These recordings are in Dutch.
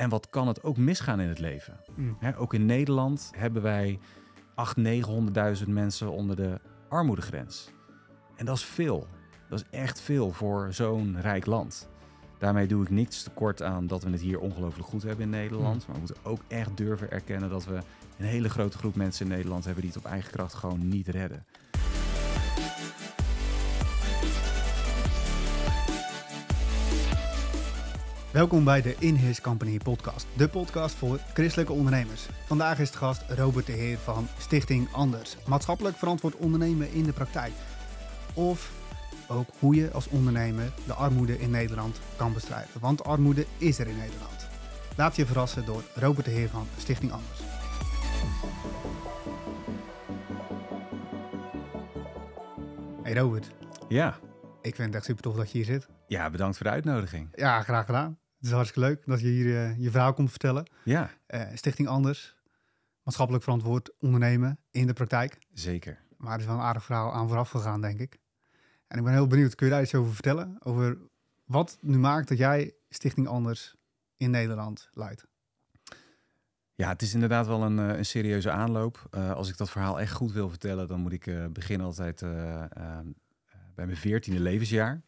En wat kan het ook misgaan in het leven? Mm. Ook in Nederland hebben wij 800.000, 900.000 mensen onder de armoedegrens. En dat is veel. Dat is echt veel voor zo'n rijk land. Daarmee doe ik niets tekort aan dat we het hier ongelooflijk goed hebben in Nederland. Maar we moeten ook echt durven erkennen dat we een hele grote groep mensen in Nederland hebben die het op eigen kracht gewoon niet redden. Welkom bij de In His Company podcast, de podcast voor christelijke ondernemers. Vandaag is het gast Robert de Heer van Stichting Anders, maatschappelijk verantwoord ondernemen in de praktijk. Of ook hoe je als ondernemer de armoede in Nederland kan bestrijden, want armoede is er in Nederland. Laat je verrassen door Robert de Heer van Stichting Anders. Hey Robert, Ja, ik vind het echt super tof dat je hier zit. ja bedankt voor de uitnodiging. Ja, graag gedaan. Het is hartstikke leuk dat je hier eh, je verhaal komt vertellen. Ja, Eh, Stichting Anders, maatschappelijk verantwoord ondernemen in de praktijk. zeker. Maar er is wel een aardig verhaal aan vooraf gegaan, denk ik. En ik ben heel benieuwd, kun je daar iets over vertellen? Over wat nu maakt dat jij Stichting Anders in Nederland leidt? Ja, het is inderdaad wel een, eh, een serieuze aanloop. Als ik dat verhaal echt goed wil vertellen, dan moet ik beginnen altijd bij mijn veertiende levensjaar.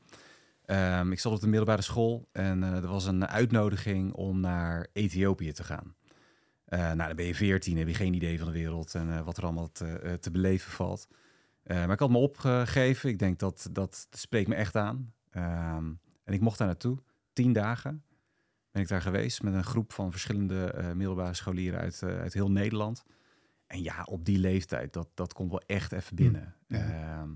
Ehm, ik zat op de middelbare school en eh, er was een uitnodiging om naar Ethiopië te gaan. Eh, nou, dan ben je veertien, heb je geen idee van de wereld en eh, wat er allemaal te, te beleven valt. Maar ik had me opgegeven. Ik denk dat dat, spreekt me echt aan. Ehm, en ik mocht daar naartoe. Tien dagen ben ik daar geweest met een groep van verschillende middelbare scholieren uit, uit heel Nederland. En ja, op die leeftijd, dat, dat komt wel echt even binnen. ja. Ehm,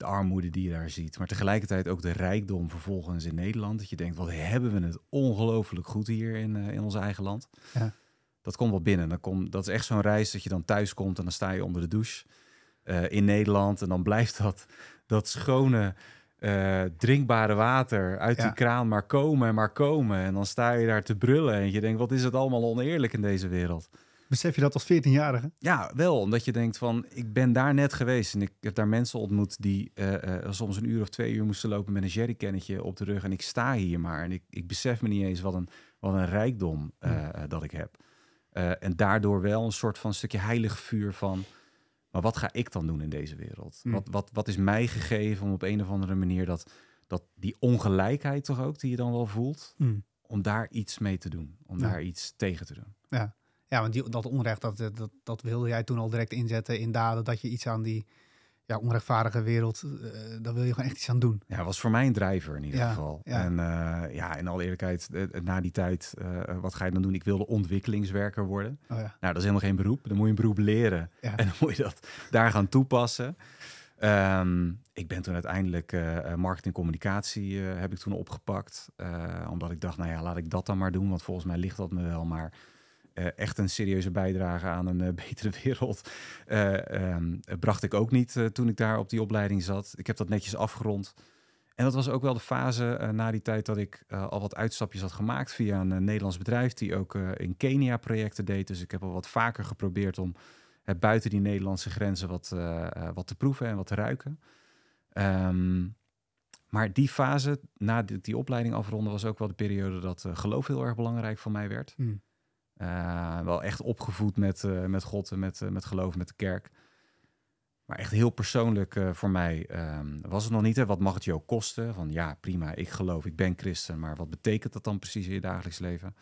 de armoede die je daar ziet. Maar tegelijkertijd ook de rijkdom vervolgens in Nederland. Dat je denkt, wat hebben we het ongelooflijk goed hier in, eh, in ons eigen land. Ja. Dat komt wel binnen. Dan kom, dat is echt zo'n reis dat je dan thuis komt en dan sta je onder de douche eh, in Nederland. En dan blijft dat, dat schone, eh, drinkbare water uit Ja. die kraan maar komen en maar komen. En dan sta je daar te brullen en je denkt, wat is het allemaal oneerlijk in deze wereld. Besef je dat als 14-jarige? Ja, wel. Omdat je denkt van, ik ben daar net geweest en ik heb daar mensen ontmoet die eh, eh, soms een uur of twee uur moesten lopen met een jerrycannetje op de rug. En ik sta hier maar en ik, ik besef me niet eens wat een, wat een rijkdom eh, dat ik heb. En daardoor wel een soort van stukje heilig vuur van, maar wat ga ik dan doen in deze wereld? Mm. Wat, wat, wat is mij gegeven om op een of andere manier dat, dat die ongelijkheid toch ook, die je dan wel voelt, Mm. om daar iets mee te doen, om Ja. daar iets tegen te doen. Ja, ja want die, dat onrecht, dat, dat, dat wilde jij toen al direct inzetten in daden. Dat je iets aan die ja, onrechtvaardige wereld, eh daar wil je gewoon echt iets aan doen. Ja, was voor mij een drijver in ieder Ja, geval. ja. En eh, ja, in alle eerlijkheid, eh, eh, na die tijd, eh, wat ga je dan doen? Ik wilde ontwikkelingswerker worden. Oh ja. Nou, dat is helemaal geen beroep. Dan moet je een beroep leren. En dan moet je dat daar gaan toepassen. Ehm, ik ben toen uiteindelijk eh eh, marketing en communicatie eh, heb ik toen opgepakt. Eh, omdat ik dacht, nou ja, laat ik dat dan maar doen. Want volgens mij ligt dat me wel. Maar eh, echt een serieuze bijdrage aan een eh, betere wereld eh, ehm, bracht ik ook niet eh, toen ik daar op die opleiding zat. Ik heb dat netjes afgerond. En dat was ook wel de fase eh, na die tijd dat ik eh, al wat uitstapjes had gemaakt via een eh, Nederlands bedrijf die ook eh, in Kenia projecten deed. Dus ik heb al wat vaker geprobeerd om eh, buiten die Nederlandse grenzen wat, eh, eh, wat te proeven en wat te ruiken. Ehm, maar die fase, na die, opleiding afronden, was ook wel de periode dat eh, geloof heel erg belangrijk voor mij werd. Mm. Eh, wel echt opgevoed met, eh, met God en met, eh, met geloof, met de kerk. Maar echt heel persoonlijk voor mij ehm, was het nog niet. Hè, wat mag het ook kosten? Van ja, prima, ik geloof, ik ben christen. Maar wat betekent dat dan precies in je dagelijks leven?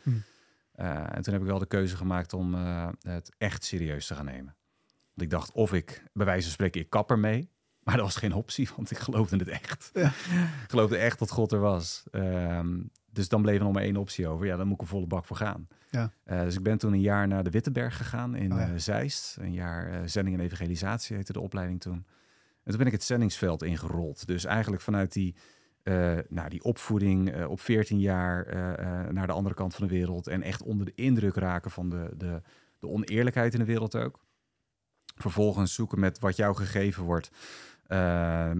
Eh, en toen heb ik wel de keuze gemaakt om het echt serieus te gaan nemen. Want ik dacht, of ik, bij wijze van spreken, ik kap ermee. Maar dat was geen optie, want ik geloofde het echt. Ja. Ik geloofde echt dat God er was. Ehm, dus dan bleef er nog maar één optie over. Ja, dan moet ik een volle bak voor gaan. Ja. Eh, dus ik ben toen een jaar naar de Wittenberg gegaan in Oh ja. eh, Zeist. Een jaar eh, zending en evangelisatie heette de opleiding toen. En toen ben ik het zendingsveld ingerold. Dus eigenlijk vanuit die, nou, die opvoeding op 14 jaar naar de andere kant van de wereld. En echt onder de indruk raken van de, de, de oneerlijkheid in de wereld ook. Vervolgens zoeken met wat jou gegeven wordt.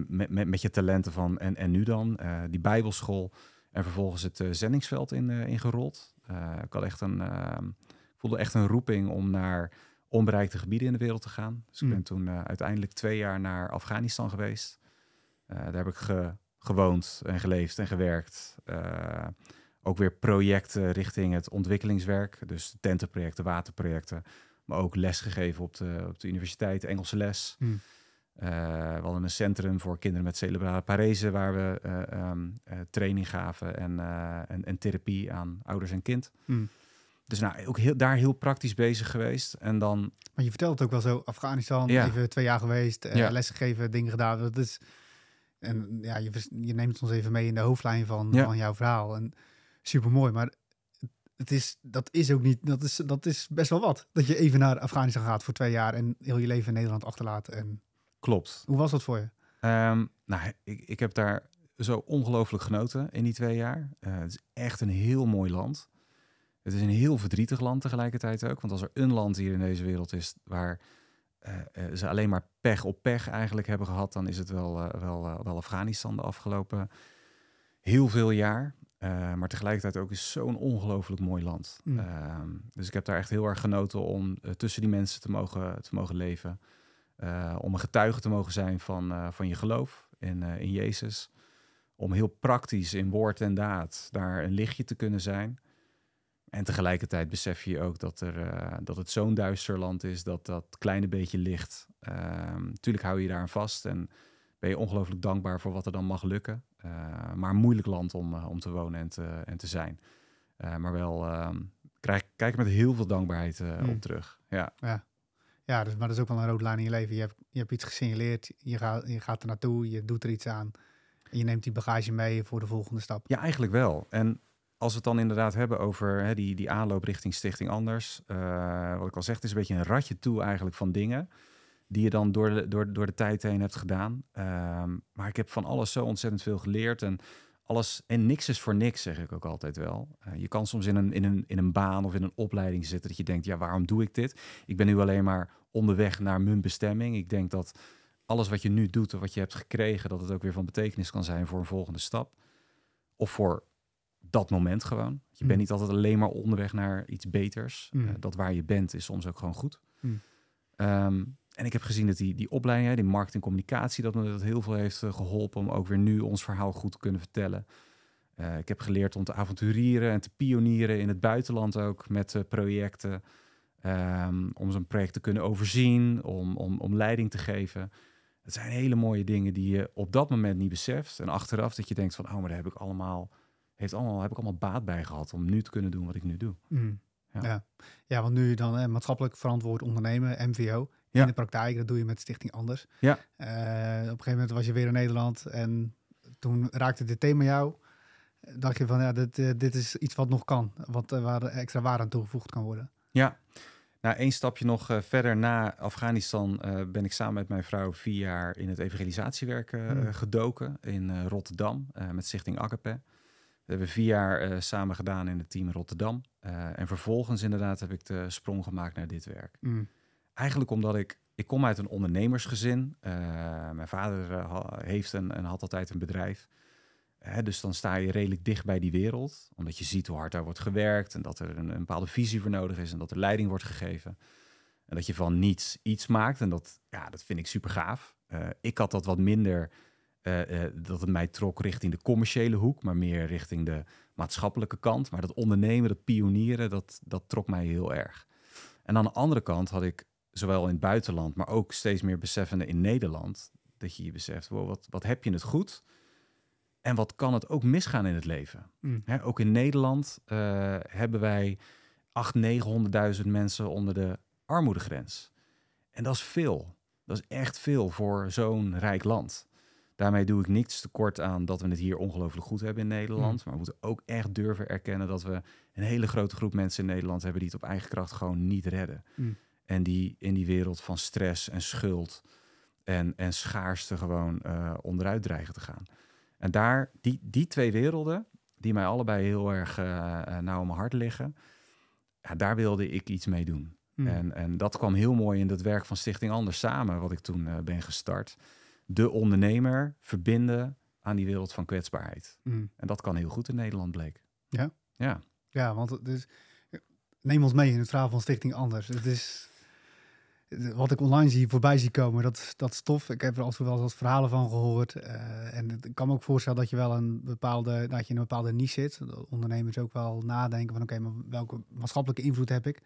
met, met, met je talenten van en, en nu dan. die bijbelschool. En vervolgens het eh, zendingsveld in, eh, ingerold. Eh, ik had echt een, eh, voelde echt een roeping om naar onbereikte gebieden in de wereld te gaan. Dus ik Hmm. ben toen uiteindelijk twee jaar naar Afghanistan geweest. Daar heb ik ge- gewoond en geleefd en gewerkt. Ook weer projecten richting het ontwikkelingswerk. Dus tentenprojecten, waterprojecten. Maar ook lesgegeven op de, op de universiteit, Engelse les. Hmm. Eh, we hadden een centrum voor kinderen met cerebrale parese... waar we eh, ehm, eh, training gaven en, en, en therapie aan ouders en kind. Hmm. Dus nou, ook heel, daar heel praktisch bezig geweest. En dan, Maar je vertelt het ook wel zo, Afghanistan, Ja. even twee jaar geweest, Ja. lessen gegeven, dingen gedaan. Dat is, en ja, je, je neemt ons even mee in de hoofdlijn van, Ja. van jouw verhaal. En super mooi, maar het is, dat is ook niet, dat is, dat is best wel wat. Dat je even naar Afghanistan gaat voor twee jaar en heel je leven in Nederland achterlaat. En klopt. hoe was dat voor je? Ehm, nou, ik, ik heb daar zo ongelooflijk genoten in die twee jaar. Eh, het is echt een heel mooi land. Het is een heel verdrietig land tegelijkertijd ook. Want als er een land hier in deze wereld is waar eh, eh, ze alleen maar pech op pech eigenlijk hebben gehad, dan is het wel, wel, wel Afghanistan de afgelopen heel veel jaar. Maar tegelijkertijd ook is zo'n ongelooflijk mooi land. Mm. Ehm, dus ik heb daar echt heel erg genoten om tussen die mensen te mogen, te mogen leven. Eh, om een getuige te mogen zijn van, eh, van je geloof in, eh, in Jezus. Om heel praktisch in woord en daad daar een lichtje te kunnen zijn. En tegelijkertijd besef je ook dat, er, dat het zo'n duister land is, dat dat kleine beetje licht. Ehm tuurlijk hou je daar aan vast en ben je ongelooflijk dankbaar voor wat er dan mag lukken. Maar een moeilijk land om, om te wonen en te, en te zijn. Maar wel, ehm, krijg, kijk met heel veel dankbaarheid eh, Mm. op terug. Ja. Ja, dus, maar dat is ook wel een rode lijn in je leven. Je hebt, je hebt iets gesignaleerd, je gaat, je gaat er naartoe, je doet er iets aan. En je neemt die bagage mee voor de volgende stap. Ja, eigenlijk wel. En als we het dan inderdaad hebben over hè, die, die aanloop richting Stichting Anders. eh, wat ik al zeg, is een beetje een ratje toe eigenlijk van dingen. Die je dan door de, door, door de tijd heen hebt gedaan. Ehm, maar ik heb van alles zo ontzettend veel geleerd. En alles en niks is voor niks, zeg ik ook altijd wel. Eh, je kan soms in een, in, een, in een baan of in een opleiding zitten dat je denkt, ja, waarom doe ik dit? Ik ben nu alleen maar onderweg naar mijn bestemming. Ik denk dat alles wat je nu doet en wat je hebt gekregen, dat het ook weer van betekenis kan zijn voor een volgende stap. Of voor dat moment gewoon. Je Mm. bent niet altijd alleen maar onderweg naar iets beters. Mm. Eh, dat waar je bent is soms ook gewoon goed. Mm. Ehm, en ik heb gezien dat die, die opleiding, die marketing en communicatie, dat me dat heel veel heeft eh, geholpen om ook weer nu ons verhaal goed te kunnen vertellen. Eh, ik heb geleerd om te avonturieren en te pionieren in het buitenland ook met eh, projecten. Ehm, om zo'n project te kunnen overzien, om, om, om leiding te geven. Het zijn hele mooie dingen die je op dat moment niet beseft. En achteraf dat je denkt van, oh, maar daar heb ik allemaal, heeft allemaal, heb ik allemaal baat bij gehad om nu te kunnen doen wat ik nu doe. Mm. Ja. Ja. Ja. want nu dan hè, maatschappelijk verantwoord ondernemen, MVO. Ja. In de praktijk, dat doe je met Stichting Anders. Ja. Eh, op een gegeven moment was je weer in Nederland en toen raakte dit thema jou. Dacht je van, ja, dit, eh, dit is iets wat nog kan. Wat, eh, waar extra waarde aan toegevoegd kan worden. Ja, nou één stapje nog verder na Afghanistan ben ik samen met mijn vrouw vier jaar in het evangelisatiewerk Hmm. gedoken in Rotterdam met Stichting Agape. We hebben vier jaar samen gedaan in het team Rotterdam. En vervolgens inderdaad heb ik de sprong gemaakt naar dit werk. Mm. Eigenlijk omdat ik, ik kom uit een ondernemersgezin. Eh, mijn vader eh, heeft en, en had altijd een bedrijf. Hè, dus dan sta je redelijk dicht bij die wereld. Omdat je ziet hoe hard daar wordt gewerkt. En dat er een, een bepaalde visie voor nodig is. En dat er leiding wordt gegeven. En dat je van niets iets maakt. En dat, ja, dat vind ik super gaaf. Eh, ik had dat wat minder. eh, eh, dat het mij trok richting de commerciële hoek. Maar meer richting de maatschappelijke kant. Maar dat ondernemen, dat pionieren, dat, dat trok mij heel erg. En aan de andere kant had ik zowel in het buitenland, maar ook steeds meer beseffende in Nederland, dat je je beseft, wow, wat, wat heb je het goed? En wat kan het ook misgaan in het leven? Mm. Hè, ook in Nederland eh, hebben wij 800.000, 900.000 mensen onder de armoedegrens. En dat is veel. Dat is echt veel voor zo'n rijk land. Daarmee doe ik niets tekort aan dat we het hier ongelooflijk goed hebben in Nederland. Maar we moeten ook echt durven erkennen dat we een hele grote groep mensen in Nederland hebben die het op eigen kracht gewoon niet redden. Mm. En die in die wereld van stress en schuld en, en schaarste gewoon eh, onderuit dreigen te gaan. En daar, die, die twee werelden, die mij allebei heel erg eh, nauw aan mijn hart liggen, ja, daar wilde ik iets mee doen. Mm. En, en dat kwam heel mooi in het werk van Stichting Anders samen, wat ik toen ben gestart. De ondernemer verbinden aan die wereld van kwetsbaarheid. Mm. En dat kan heel goed in Nederland, bleek. Ja? Ja. Ja, want neem ons mee in het verhaal van Stichting Anders. Het is, wat ik online zie, voorbij zie komen, dat, dat is tof. Ik heb er toe wel wat verhalen van gehoord. Uh, en ik kan me ook voorstellen dat je wel een bepaalde, dat je in een bepaalde niche zit. ondernemers ook wel nadenken van oké, maar welke maatschappelijke invloed heb ik?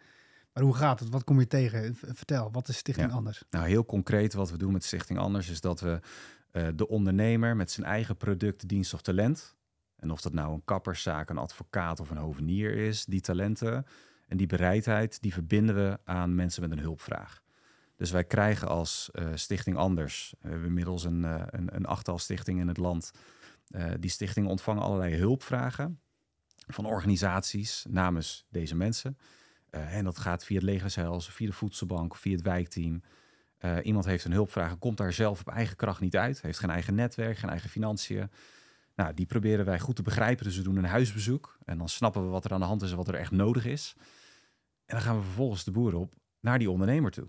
Maar hoe gaat het? Wat kom je tegen? Vertel, wat is Stichting Anders? Nou, heel concreet wat we doen met Stichting Anders is dat we uh, de ondernemer met zijn eigen product, dienst of talent, en of dat nou een kapperszaak, een advocaat of een hovenier is, die talenten en die bereidheid, die verbinden we aan mensen met een hulpvraag. Dus wij krijgen als uh, Stichting Anders, we hebben inmiddels een, uh, een, een achttal stichtingen in het land. Uh, die stichtingen ontvangen allerlei hulpvragen van organisaties namens deze mensen. en dat gaat via het legerzeils, via de voedselbank, via het wijkteam. iemand heeft een hulpvraag, komt daar zelf op eigen kracht niet uit, heeft geen eigen netwerk, geen eigen financiën. Nou, die proberen wij goed te begrijpen. Dus we doen een huisbezoek en dan snappen we wat er aan de hand is en wat er echt nodig is. En dan gaan we vervolgens de boer op naar die ondernemer toe.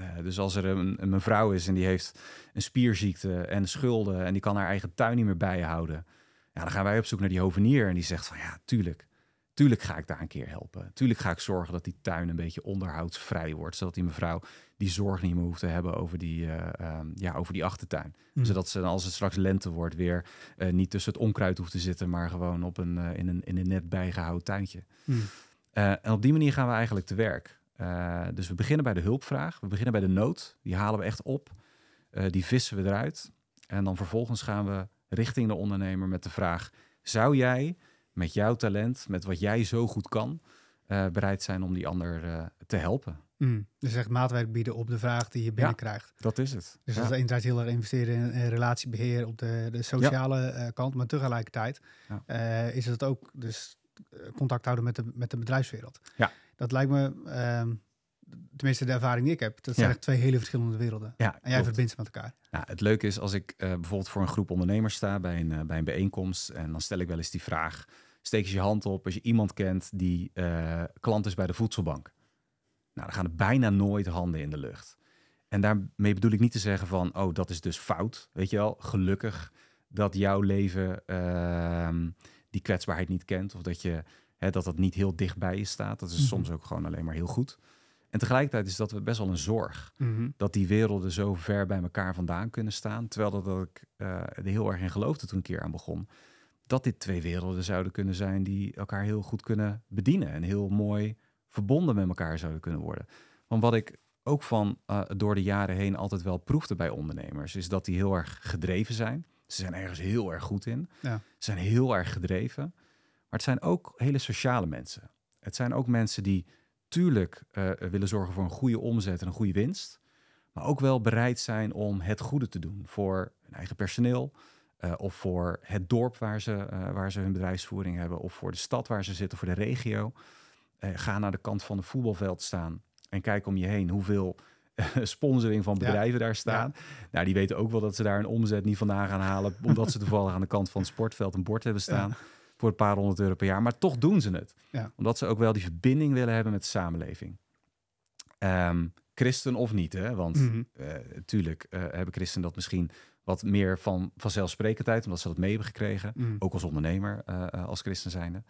Uh, dus als er een, een, mevrouw is en die heeft een spierziekte en schulden en die kan haar eigen tuin niet meer bijhouden. Ja, dan gaan wij op zoek naar die hovenier en die zegt van ja, tuurlijk. Tuurlijk ga ik daar een keer helpen. Tuurlijk ga ik zorgen dat die tuin een beetje onderhoudsvrij wordt. Zodat die mevrouw die zorg niet meer hoeft te hebben over die, uh, um, ja, over die achtertuin. Mm. Zodat ze als het straks lente wordt weer uh, niet tussen het onkruid hoeft te zitten. Maar gewoon op een, in, een, in een net bijgehouden tuintje. Mm. en op die manier gaan we eigenlijk te werk. Dus we beginnen bij de hulpvraag. We beginnen bij de nood. Die halen we echt op. die vissen we eruit. En dan vervolgens gaan we richting de ondernemer met de vraag... Zou jij met jouw talent, met wat jij zo goed kan, uh, bereid zijn om die ander uh, te helpen. Mm, dus echt maatwerk bieden op de vraag die je binnenkrijgt. Ja, dat is het. Dus ja. dat is inderdaad heel erg investeren in, in relatiebeheer op de, de sociale ja. kant. Maar tegelijkertijd is het ook dus contact houden met de, met de bedrijfswereld. Ja. Dat lijkt me, um, tenminste de ervaring die ik heb, dat zijn echt twee hele verschillende werelden. Ja, en jij klopt. verbindt ze met elkaar. Nou, het leuke is als ik bijvoorbeeld voor een groep ondernemers sta bij een, bij een bijeenkomst en dan stel ik wel eens die vraag steek je je hand op als je iemand kent die uh, klant is bij de voedselbank. Nou, dan gaan er bijna nooit handen in de lucht. En daarmee bedoel ik niet te zeggen van, oh, dat is dus fout. Weet je wel, gelukkig dat jouw leven uh, die kwetsbaarheid niet kent. Of dat, je, hè, dat dat niet heel dichtbij je staat. Dat is mm -hmm. soms ook gewoon alleen maar heel goed. En tegelijkertijd is dat best wel een zorg. Mm -hmm. Dat die werelden zo ver bij elkaar vandaan kunnen staan. Terwijl dat, dat ik uh, er heel erg in geloofde toen een keer aan begon dat dit twee werelden zouden kunnen zijn die elkaar heel goed kunnen bedienen en heel mooi verbonden met elkaar zouden kunnen worden. Want wat ik ook van uh, door de jaren heen altijd wel proefde bij ondernemers, is dat die heel erg gedreven zijn. Ze zijn ergens heel erg goed in. Ja. Ze zijn heel erg gedreven. Maar het zijn ook hele sociale mensen. Het zijn ook mensen die tuurlijk uh, willen zorgen voor een goede omzet en een goede winst. Maar ook wel bereid zijn om het goede te doen voor hun eigen personeel, uh, of voor het dorp waar ze, uh, waar ze hun bedrijfsvoering hebben, of voor de stad waar ze zitten, voor de regio. Ga naar de kant van het voetbalveld staan en kijk om je heen hoeveel sponsoring van bedrijven ja. daar staan. Ja. Nou, die weten ook wel dat ze daar een omzet niet vandaan gaan halen, omdat ze toevallig aan de kant van het sportveld een bord hebben staan. Ja. Voor een paar honderd euro per jaar. Maar toch doen ze het. Omdat ze ook wel die verbinding willen hebben met de samenleving. Um, christen of niet, hè? Want mm -hmm. tuurlijk hebben christen dat misschien wat meer van vanzelfsprekendheid, omdat ze dat mee hebben gekregen. Mm. Ook als ondernemer, uh, als christen zijnde.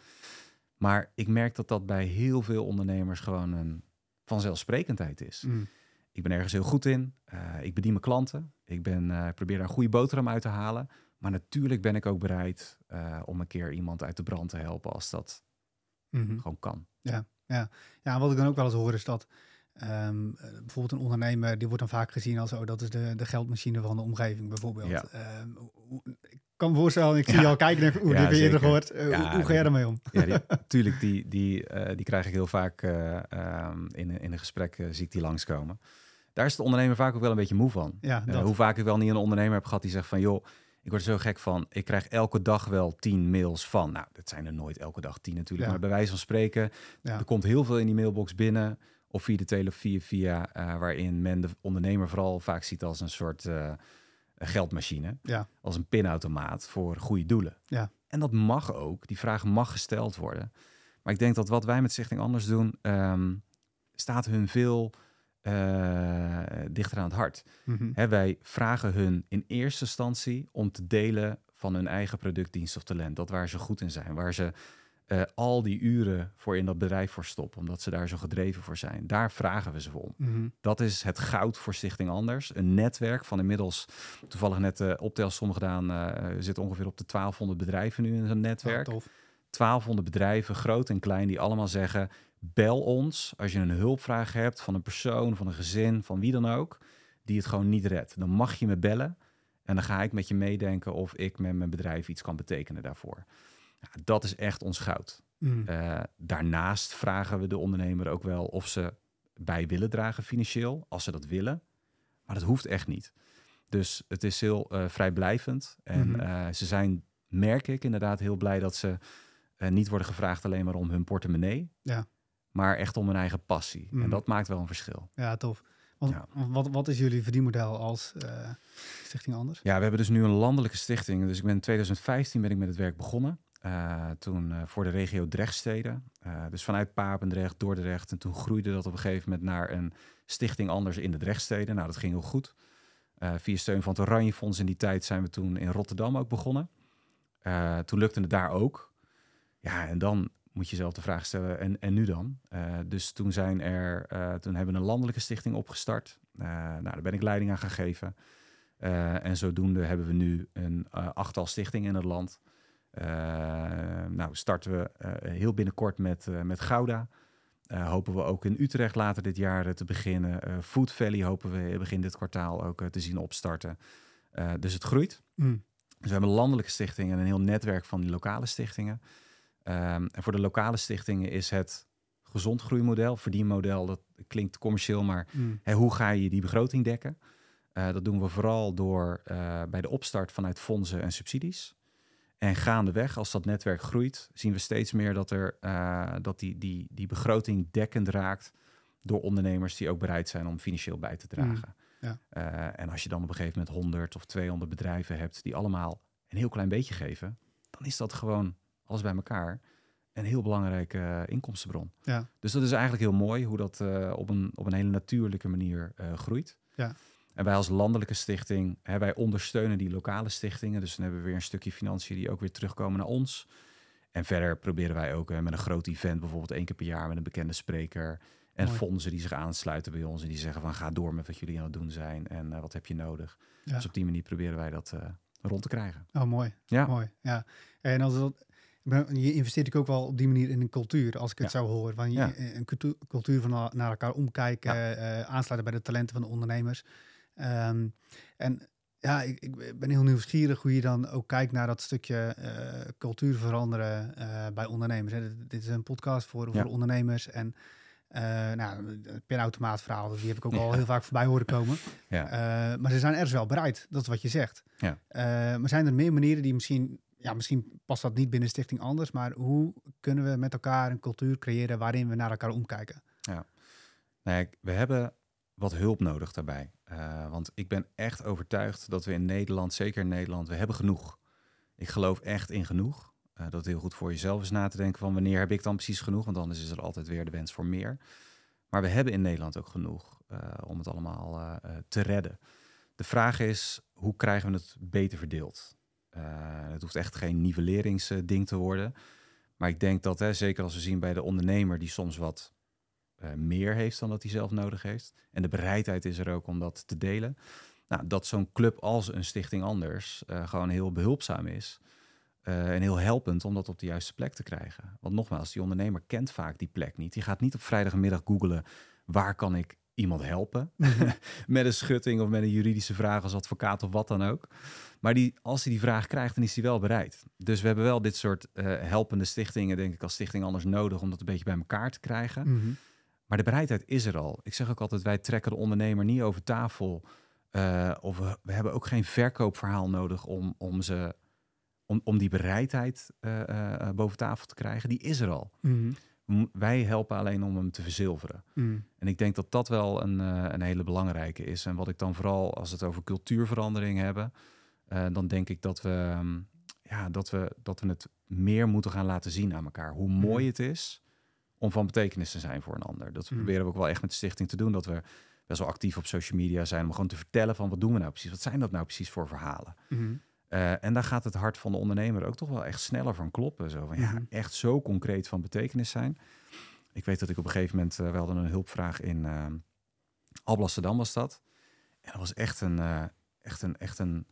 Maar ik merk dat dat bij heel veel ondernemers gewoon een vanzelfsprekendheid is. Mm. Ik ben ergens heel goed in. Uh, ik bedien mijn klanten. Ik ben, probeer daar een goede boterham uit te halen. Maar natuurlijk ben ik ook bereid om een keer iemand uit de brand te helpen als dat mm -hmm. gewoon kan. Ja, ja. ja, wat ik dan ook wel eens hoor is dat Um, bijvoorbeeld een ondernemer, die wordt dan vaak gezien als, oh, dat is de, de geldmachine van de omgeving bijvoorbeeld. Ja. Um, ik kan me voorstellen, ik zie ja. je al kijken hoe ja, die eerder gehoord. Uh, ja, hoe, hoe, ga jij daarmee om? Ja, die, tuurlijk, die, die, uh, die krijg ik heel vaak um, in, in een gesprek, zie ik die langskomen. Daar is de ondernemer vaak ook wel een beetje moe van. Ja, hoe vaak ik wel niet een ondernemer heb gehad die zegt van, joh, ik word er zo gek van. Ik krijg elke dag wel tien mails van. Nou, dat zijn er nooit elke dag tien natuurlijk. Maar bij wijze van spreken, er komt heel veel in die mailbox binnen of via de telefoon via, uh, waarin men de ondernemer vooral vaak ziet als een soort uh, geldmachine. Ja. Als een pinautomaat voor goede doelen. Ja. En dat mag ook. Die vraag mag gesteld worden. Maar ik denk dat wat wij met Stichting Anders doen, um, staat hun veel uh, dichter aan het hart. Mm -hmm. He, wij vragen hun in eerste instantie om te delen van hun eigen product, dienst of talent. Dat waar ze goed in zijn, waar ze eh, al die uren voor in dat bedrijf voor stoppen, omdat ze daar zo gedreven voor zijn. Daar vragen we ze voor om. Mhm. Dat is het goud voor Stichting Anders. Een netwerk van inmiddels, toevallig net de optelsom gedaan, eh zitten ongeveer op de 1200 bedrijven nu in zo'n netwerk. Ja, tof. 1200 bedrijven, groot en klein, die allemaal zeggen: bel ons als je een hulpvraag hebt van een persoon, van een gezin, van wie dan ook, die het gewoon niet redt. Dan mag je me bellen en dan ga ik met je meedenken of ik met mijn bedrijf iets kan betekenen daarvoor. Ja, dat is echt ons goud. Mhm. Eh, daarnaast vragen we de ondernemer ook wel of ze bij willen dragen financieel, als ze dat willen. Maar dat hoeft echt niet. Dus het is heel eh, vrijblijvend. En Mhm. eh, ze zijn, merk ik, inderdaad heel blij dat ze niet worden gevraagd alleen maar om hun portemonnee. Ja. Maar echt om hun eigen passie. En dat maakt wel een verschil. Ja, tof. Want, Ja. Wat, wat is jullie verdienmodel als eh, Stichting Anders? Ja, we hebben dus nu een landelijke stichting. Dus ik ben in 2015 ben ik met het werk begonnen. Eh, toen eh, voor de regio Drechtsteden. Dus vanuit Papendrecht, Dordrecht. En toen groeide dat op een gegeven moment naar een stichting anders in de Drechtsteden. Nou, dat ging heel goed. Via steun van het Oranje Fonds in die tijd zijn we toen in Rotterdam ook begonnen. Toen lukte het daar ook. Ja, en dan moet je zelf de vraag stellen, en, en nu dan? Eh, dus toen, zijn er, eh, toen hebben we een landelijke stichting opgestart. Eh, nou, daar ben ik leiding aan gaan geven. En zodoende hebben we nu een achttal stichtingen in het land. Nou, starten we heel binnenkort met, met Gouda. Hopen we ook in Utrecht later dit jaar te beginnen. Food Valley hopen we begin dit kwartaal ook te zien opstarten. Dus het groeit. Mm. Dus we hebben een landelijke stichting en een heel netwerk van die lokale stichtingen. Ehm, en voor de lokale stichtingen is het gezond groeimodel, verdienmodel, dat klinkt commercieel, maar Mm. Hè, hoe ga je die begroting dekken? Eh, dat doen we vooral door eh, bij de opstart vanuit fondsen en subsidies. En gaandeweg, als dat netwerk groeit, zien we steeds meer dat, er, eh, dat die, die, die begroting dekkend raakt door ondernemers die ook bereid zijn om financieel bij te dragen. ja. Eh, en als je dan op een gegeven moment 100 of 200 bedrijven hebt die allemaal een heel klein beetje geven, dan is dat gewoon alles bij elkaar een heel belangrijke eh, inkomstenbron. Ja. Dus dat is eigenlijk heel mooi hoe dat eh, op, een, op een hele natuurlijke manier eh, groeit. Ja. En wij als landelijke stichting, hè, wij ondersteunen die lokale stichtingen. Dus dan hebben we weer een stukje financiën die ook weer terugkomen naar ons. En verder proberen wij ook met een groot event, bijvoorbeeld één keer per jaar met een bekende spreker. En Mooi. fondsen die zich aansluiten bij ons en die zeggen van ga door met wat jullie aan het doen zijn en wat heb je nodig. Ja. Dus op die manier proberen wij dat rond te krijgen. Oh, mooi. Ja. Mooi, ja. En als dat, je investeert ook wel op die manier in een cultuur, als ik het Ja. zo hoor. Van je, Ja. Een cultuur, cultuur van na- naar elkaar omkijken, eh, aansluiten bij de talenten van de ondernemers. Ehm, en ja, ik, ik ben heel nieuwsgierig hoe je dan ook kijkt naar dat stukje eh, cultuur veranderen eh, bij ondernemers. Hè. Dit, dit is een podcast voor, voor ondernemers en eh nou, het pinautomaat verhaal, die heb ik ook al heel vaak voorbij horen komen. Ja. Eh, maar ze zijn ergens wel bereid, dat is wat je zegt. Ja. Eh, maar zijn er meer manieren die misschien, ja, misschien past dat niet binnen Stichting Anders, maar hoe kunnen we met elkaar een cultuur creëren waarin we naar elkaar omkijken? Nee, we hebben wat hulp nodig daarbij. Eh, want ik ben echt overtuigd dat we in Nederland, zeker in Nederland, we hebben genoeg. Ik geloof echt in genoeg. Eh, dat heel goed voor jezelf is na te denken van wanneer heb ik dan precies genoeg? Want anders is er altijd weer de wens voor meer. Maar we hebben in Nederland ook genoeg eh, om het allemaal te redden. De vraag is, hoe krijgen we het beter verdeeld? Eh, het hoeft echt geen nivelleringsding te worden. Maar ik denk dat, hè, zeker als we zien bij de ondernemer die soms wat eh, meer heeft dan dat hij zelf nodig heeft. En de bereidheid is er ook om dat te delen. Nou, dat zo'n club als een Stichting Anders eh, gewoon heel behulpzaam is. en heel helpend om dat op de juiste plek te krijgen. Want nogmaals, die ondernemer kent vaak die plek niet. Die gaat niet op vrijdagmiddag googelen waar kan ik iemand helpen. met een schutting of met een juridische vraag als advocaat of wat dan ook. Maar die, als hij die vraag krijgt, dan is hij wel bereid. Dus we hebben wel dit soort eh, helpende stichtingen, denk ik, als Stichting Anders nodig om dat een beetje bij elkaar te krijgen. Mhm. Maar de bereidheid is er al. Ik zeg ook altijd, wij trekken de ondernemer niet over tafel. eh, of we, we hebben ook geen verkoopverhaal nodig om, om, ze, om, om die bereidheid eh, boven tafel te krijgen. Die is er al. Mhm. M- Wij helpen alleen om hem te verzilveren. Mhm. En ik denk dat dat wel een, eh, een hele belangrijke is. En wat ik dan vooral, als we het over cultuurverandering hebben, eh, dan denk ik dat we, ehm, ja, dat, we, dat we het meer moeten gaan laten zien aan elkaar. Hoe mooi het is om van betekenis te zijn voor een ander. Dat Mm. proberen we ook wel echt met de stichting te doen. Dat we best wel actief op social media zijn om gewoon te vertellen van wat doen we nou precies? Wat zijn dat nou precies voor verhalen? Mhm. Eh, en daar gaat het hart van de ondernemer ook toch wel echt sneller van kloppen. Zo van, ja, Mhm. echt zo concreet van betekenis zijn. Ik weet dat ik op een gegeven moment, eh, we hadden een hulpvraag in uh, Alblasserdam was dat. En dat was echt een, uh, echt een, echt een,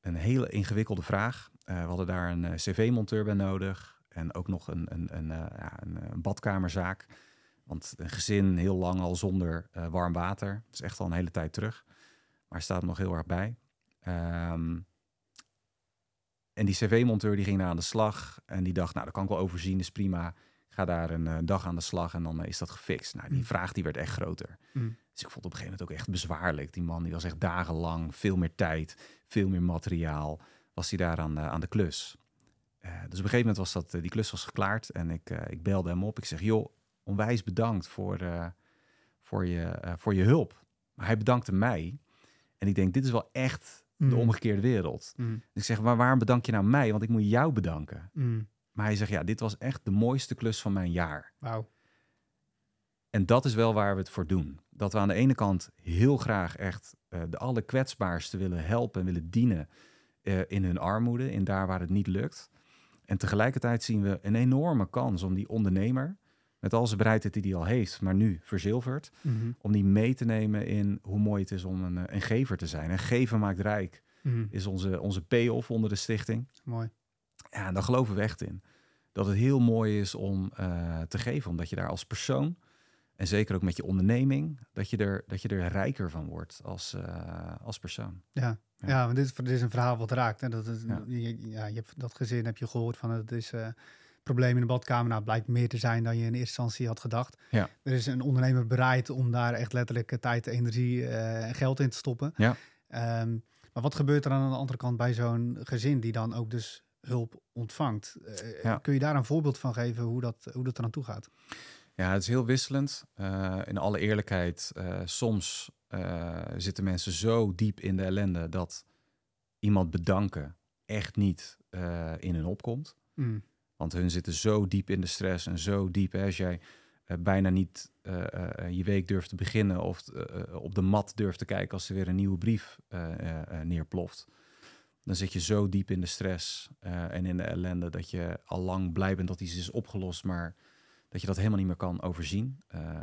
een hele ingewikkelde vraag. We hadden daar een cv-monteur bij nodig. En ook nog een, een, een, ja, een, een badkamerzaak. Want een gezin heel lang al zonder warm water. Dat is echt al een hele tijd terug. Maar staat nog heel erg bij. Um, en die cv-monteur die ging daar aan de slag. En die dacht, nou, dat kan ik wel overzien, is prima. Ik ga daar een uh, dag aan de slag en dan uh, is dat gefixt. Nou, die mm. vraag die werd echt groter. Mm. Dus ik vond het op een gegeven moment ook echt bezwaarlijk. Die man die was echt dagenlang, veel meer tijd, veel meer materiaal. Was hij daar aan, aan de klus. dus op een gegeven moment was dat, die klus was geklaard. En ik, ik belde hem op. Ik zeg, joh, onwijs bedankt voor, voor, je, voor je hulp. Maar hij bedankte mij. En ik denk, dit is wel echt Mm. de omgekeerde wereld. Mm. Ik zeg, maar waarom bedank je nou mij? Want ik moet jou bedanken. Mm. Maar hij zegt, ja, dit was echt de mooiste klus van mijn jaar. Wauw. En dat is wel waar we het voor doen. Dat we aan de ene kant heel graag echt uh, de allerkwetsbaarste willen helpen en willen dienen uh, in hun armoede, in daar waar het niet lukt. En tegelijkertijd zien we een enorme kans om die ondernemer, met al zijn bereidheid die hij al heeft, maar nu verzilverd, Mm -hmm. om die mee te nemen in hoe mooi het is om een, een gever te zijn. En geven maakt rijk Mm -hmm. is onze, onze payoff onder de stichting. Mooi. Ja, en daar geloven we echt in. Dat het heel mooi is om uh, te geven, omdat je daar als persoon en zeker ook met je onderneming, dat je er, dat je er rijker van wordt als, uh, als persoon. Ja, ja. ja want dit, is, dit is een verhaal wat raakt. Hè? Dat Ja. je, ja, je hebt dat gezin heb je gehoord van het is uh, probleem in de badkamer. Nou, blijkt meer te zijn dan je in eerste instantie had gedacht. Ja. Er is een ondernemer bereid om daar echt letterlijk eh, tijd, energie en geld in te stoppen. Ja. Um, maar wat gebeurt er aan de andere kant bij zo'n gezin die dan ook dus hulp ontvangt? Uh, Ja. Kun je daar een voorbeeld van geven hoe dat, hoe dat eraan toe gaat? Ja, het is heel wisselend. Uh, in alle eerlijkheid, uh, soms zitten mensen zo diep in de ellende dat iemand bedanken echt niet in hun opkomt. Mm. Want hun zitten zo diep in de stress en zo diep. Als jij uh, bijna niet uh, je week durft te beginnen of op de mat durft te kijken als er weer een nieuwe brief neerploft. Dan zit je zo diep in de stress en in de ellende dat je al lang blij bent dat iets is opgelost, maar dat je dat helemaal niet meer kan overzien.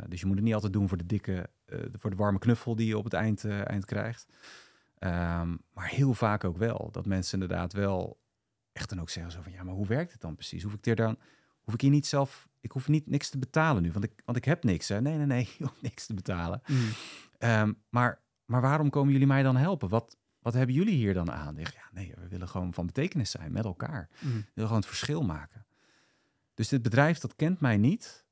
Dus je moet het niet altijd doen voor de dikke, voor de warme knuffel die je op het eind, eind krijgt. Um, maar heel vaak ook wel. Dat mensen inderdaad wel echt dan ook zeggen zo van ja, maar hoe werkt het dan precies? Hoef ik hier dan, hoef ik hier niet zelf, ik hoef niet niks te betalen nu, want ik, want ik heb niks. Hè? Nee, nee, nee, je hoeft niks te betalen. Mm. Um, maar, maar waarom komen jullie mij dan helpen? Wat, wat hebben jullie hier dan aan? Ik, ja, nee, we willen gewoon van betekenis zijn met elkaar. Mm. We willen gewoon het verschil maken. Dus dit bedrijf, dat kent mij niet.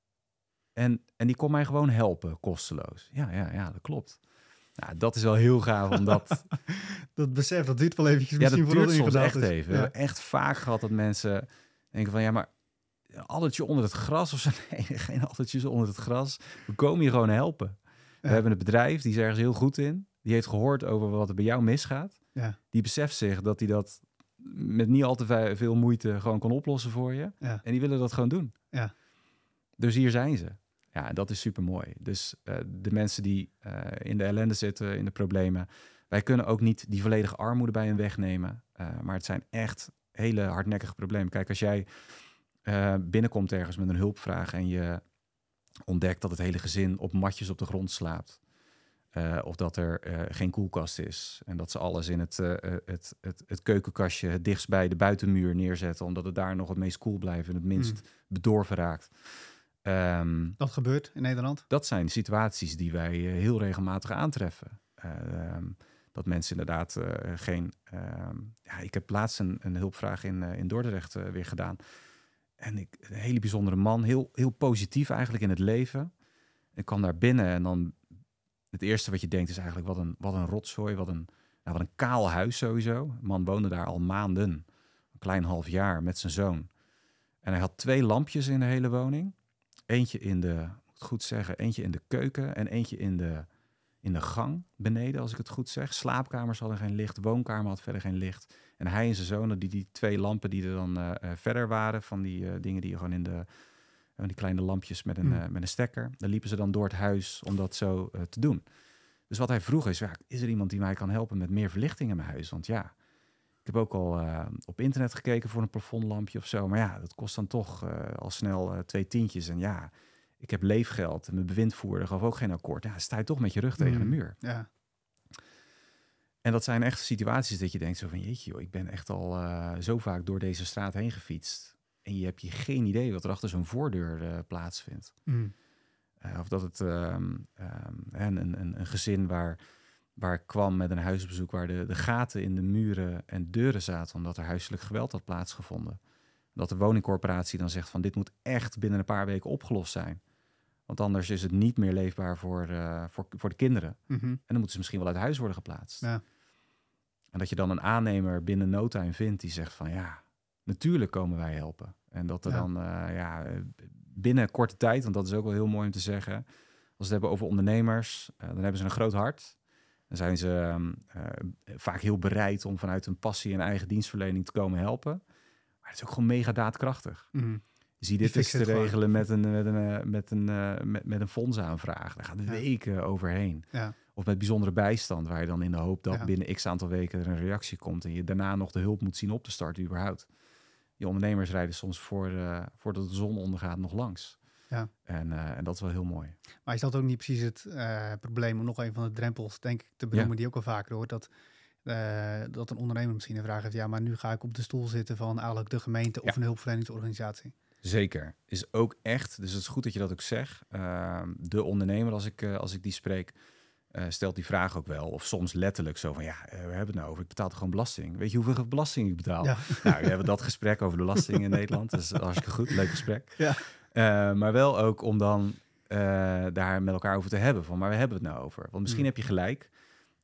En, en die kon mij gewoon helpen, kosteloos. Ja, ja, ja, dat klopt. Nou, dat is wel heel gaaf, omdat... dat besef, dat duurt wel eventjes ja, misschien dat voordat duurt soms echt is. even. Ja. We hebben echt vaak gehad dat mensen denken van... Ja, maar addertje onder het gras of zo? Nee, geen addertjes onder het gras. We komen hier gewoon helpen. We hebben een bedrijf, die is ergens heel goed in. Die heeft gehoord over wat er bij jou misgaat. Ja. Die beseft zich dat hij dat met niet al te ve- veel moeite gewoon kan oplossen voor je. Ja. En die willen dat gewoon doen. Ja. Dus hier zijn ze. Ja, en dat is super mooi. Dus eh, de mensen die eh, in de ellende zitten, in de problemen, wij kunnen ook niet die volledige armoede bij hen wegnemen. Eh, maar het zijn echt hele hardnekkige problemen. Kijk, als jij binnenkomt ergens met een hulpvraag en je ontdekt dat het hele gezin op matjes op de grond slaapt. of dat er geen koelkast is. En dat ze alles in het, het, het, het keukenkastje het dichtst bij de buitenmuur neerzetten. Omdat het daar nog het meest koel blijft en het minst bedorven raakt. Ehm, Dat gebeurt in Nederland. dat zijn situaties die wij eh, heel regelmatig aantreffen. Ehm, dat mensen inderdaad eh, geen. ehm, ja, ik heb laatst een, een hulpvraag in, eh, in Dordrecht weer gedaan. En ik, een hele bijzondere man, heel, heel positief eigenlijk in het leven. Ik kwam daar binnen en dan. Het eerste wat je denkt is eigenlijk: wat een, wat een rotzooi, wat een, nou, wat een kaal huis sowieso. De man woonde daar al maanden, een klein half jaar met zijn zoon. En hij had twee lampjes in de hele woning. Eentje in de, moet het goed zeggen, eentje in de keuken en eentje in de, in de gang beneden, als ik het goed zeg. Slaapkamers hadden geen licht, woonkamer had verder geen licht. En hij en zijn zoon, die, die twee lampen die er dan eh, eh, verder waren, van die eh, dingen die je gewoon in de, van die kleine lampjes met een, Hmm. met een stekker, daar liepen ze dan door het huis om dat zo te doen. Dus wat hij vroeg is, ja, is er iemand die mij kan helpen met meer verlichting in mijn huis? Want ja, Ik heb ook al eh, op internet gekeken voor een plafondlampje of zo. Maar ja, dat kost dan toch eh, al snel eh, twee tientjes. En ja, ik heb leefgeld. En mijn bewindvoerder gaf ook geen akkoord. Ja, sta je toch met je rug tegen de Mm. muur. Ja. En dat zijn echt situaties dat je denkt zo van... jeetje joh, ik ben echt al zo vaak door deze straat heen gefietst. En je hebt je geen idee wat er achter zo'n voordeur plaatsvindt. Mm. Of dat het ehm, ehm, een, een, een gezin waar, waar ik kwam met een huisbezoek... waar de, de gaten in de muren en deuren zaten... omdat er huiselijk geweld had plaatsgevonden. Dat de woningcorporatie dan zegt van... dit moet echt binnen een paar weken opgelost zijn. Want anders is het niet meer leefbaar voor, eh, voor, voor de kinderen. Mhm. En dan moeten ze misschien wel uit huis worden geplaatst. Ja. En dat je dan een aannemer binnen no time vindt die zegt van ja, natuurlijk komen wij helpen. En dat er Ja. dan eh, ja, binnen korte tijd, want dat is ook wel heel mooi om te zeggen. Als we het hebben over ondernemers, eh, dan hebben ze een groot hart. Dan zijn ze ehm, eh, vaak heel bereid om vanuit hun passie en eigen dienstverlening te komen helpen. Maar het is ook gewoon mega daadkrachtig. Mhm. Je ziet dit is te gewoon. regelen met een, met een, eh, met een, eh, met, met een fondsaanvraag. Daar gaat Ja. weken overheen. Ja. Of met bijzondere bijstand, waar je dan in de hoop dat Ja. binnen x aantal weken er een reactie komt en je daarna nog de hulp moet zien op te starten überhaupt. Die ondernemers rijden soms voor, voordat de zon ondergaat nog langs. Ja. En, eh, en dat is wel heel mooi. Maar is dat ook niet precies het eh, probleem? Om nog een van de drempels, denk ik, te benoemen, die ook wel vaker hoort. Dat, eh, dat een ondernemer misschien een vraag heeft. Ja, maar nu ga ik op de stoel zitten van eigenlijk de gemeente of een hulpverleningsorganisatie. Zeker. Is ook echt, dus het is goed dat je dat ook zegt. Ehm, de ondernemer, als ik, als ik die spreek, stelt die vraag ook wel. Of soms letterlijk zo van, ja, we hebben het nou over. Ik betaal toch gewoon belasting. Weet je hoeveel belasting ik betaal? Ja. Nou, we hebben dat gesprek over de belasting in Nederland. Dat is hartstikke goed, leuk gesprek. Ja. Eh, maar wel ook om dan eh, daar met elkaar over te hebben. Van, maar we hebben het nou over? Want misschien Mm. heb je gelijk.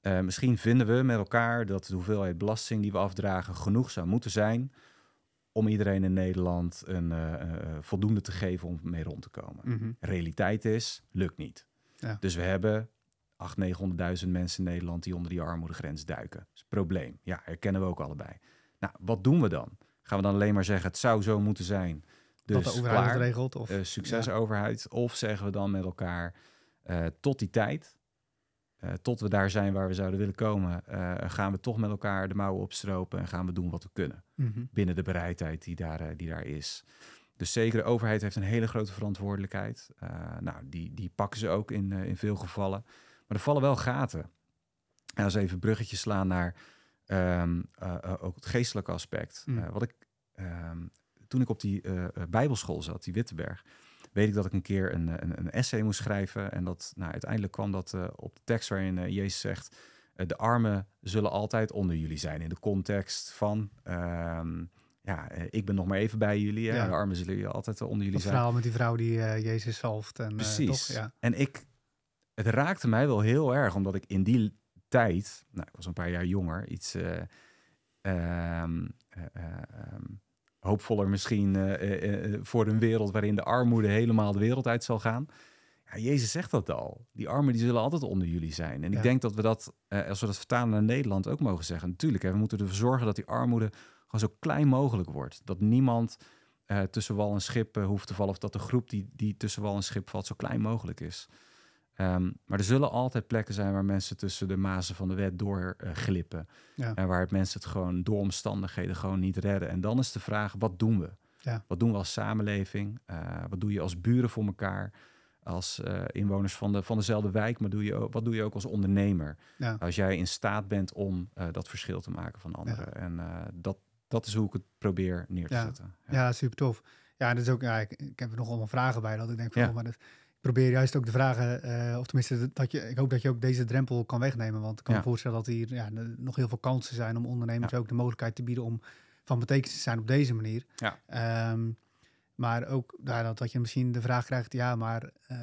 Eh, misschien vinden we met elkaar dat de hoeveelheid belasting die we afdragen genoeg zou moeten zijn om iedereen in Nederland een voldoende te geven om mee rond te komen. Mhm. Realiteit is, lukt niet. Ja. Dus we hebben 800.000, 900.000 mensen in Nederland die onder die armoedegrens duiken. Dat is een probleem. Ja, herkennen we ook allebei. Nou, wat doen we dan? Gaan we dan alleen maar zeggen, het zou zo moeten zijn. Dus dat de overheid klaar, het regelt? Of, eh, succes overheid. Of zeggen we dan met elkaar, eh, tot die tijd, eh, tot we daar zijn waar we zouden willen komen, eh, gaan we toch met elkaar de mouwen opstropen en gaan we doen wat we kunnen Mhm. binnen de bereidheid die daar, eh, die daar is. Dus zeker de overheid heeft een hele grote verantwoordelijkheid. Eh, nou, die, die pakken ze ook in, eh, in veel gevallen. Maar er vallen wel gaten. En als even een bruggetje slaan naar ehm, eh, eh, ook het geestelijke aspect. Mm. Eh, wat ik, ehm, toen ik op die eh, bijbelschool zat, die Wittenberg, weet ik dat ik een keer een, eh, een, een essay moest schrijven. En dat nou, uiteindelijk kwam dat op de tekst waarin Jezus zegt... de armen zullen altijd onder jullie zijn. In de context van... ehm, ja, ik ben nog maar even bij jullie. Ja. De armen zullen jullie altijd onder jullie Dat zijn. verhaal met die vrouw die Jezus zalft. En, Precies. toch? Ja. En ik, het raakte mij wel heel erg, omdat ik in die tijd, nou, ik was een paar jaar jonger, iets eh, ehm, eh, eh, ehm, hoopvoller misschien eh, eh, eh, voor een wereld waarin de armoede helemaal de wereld uit zal gaan. Ja, Jezus zegt dat al. Die armen die zullen altijd onder jullie zijn. En Ja. ik denk dat we dat, als we dat vertalen naar Nederland, ook mogen zeggen. Natuurlijk, hè, we moeten ervoor zorgen dat die armoede gewoon zo klein mogelijk wordt. Dat niemand tussen wal en schip hoeft te vallen. Of dat de groep die, die tussen wal en schip valt zo klein mogelijk is. Ehm, maar er zullen altijd plekken zijn waar mensen tussen de mazen van de wet door eh, glippen. Ja. En waar het mensen het gewoon door omstandigheden gewoon niet redden. En dan is de vraag, wat doen we? Ja. Wat doen we als samenleving? Eh, wat doe je als buren voor elkaar? Als eh, inwoners van, de, van dezelfde wijk, maar doe je ook, wat doe je ook als ondernemer? Ja. Als jij in staat bent om dat verschil te maken van anderen. En dat, dat is hoe ik het probeer neer te zetten. Ja, super tof. Ja, dat is ook, ja, ik, ik heb er nog allemaal vragen bij dat ik denk van, Ja. oh, maar dat, probeer juist ook de vragen, eh, of tenminste, dat- je, ik hoop dat je ook deze drempel kan wegnemen, want ik kan Ja. me voorstellen dat hier ja, nog heel veel kansen zijn om ondernemers ook de mogelijkheid te bieden om van betekenis te zijn op deze manier. Ja. Ehm, maar ook dat, dat je misschien de vraag krijgt, ja, maar eh,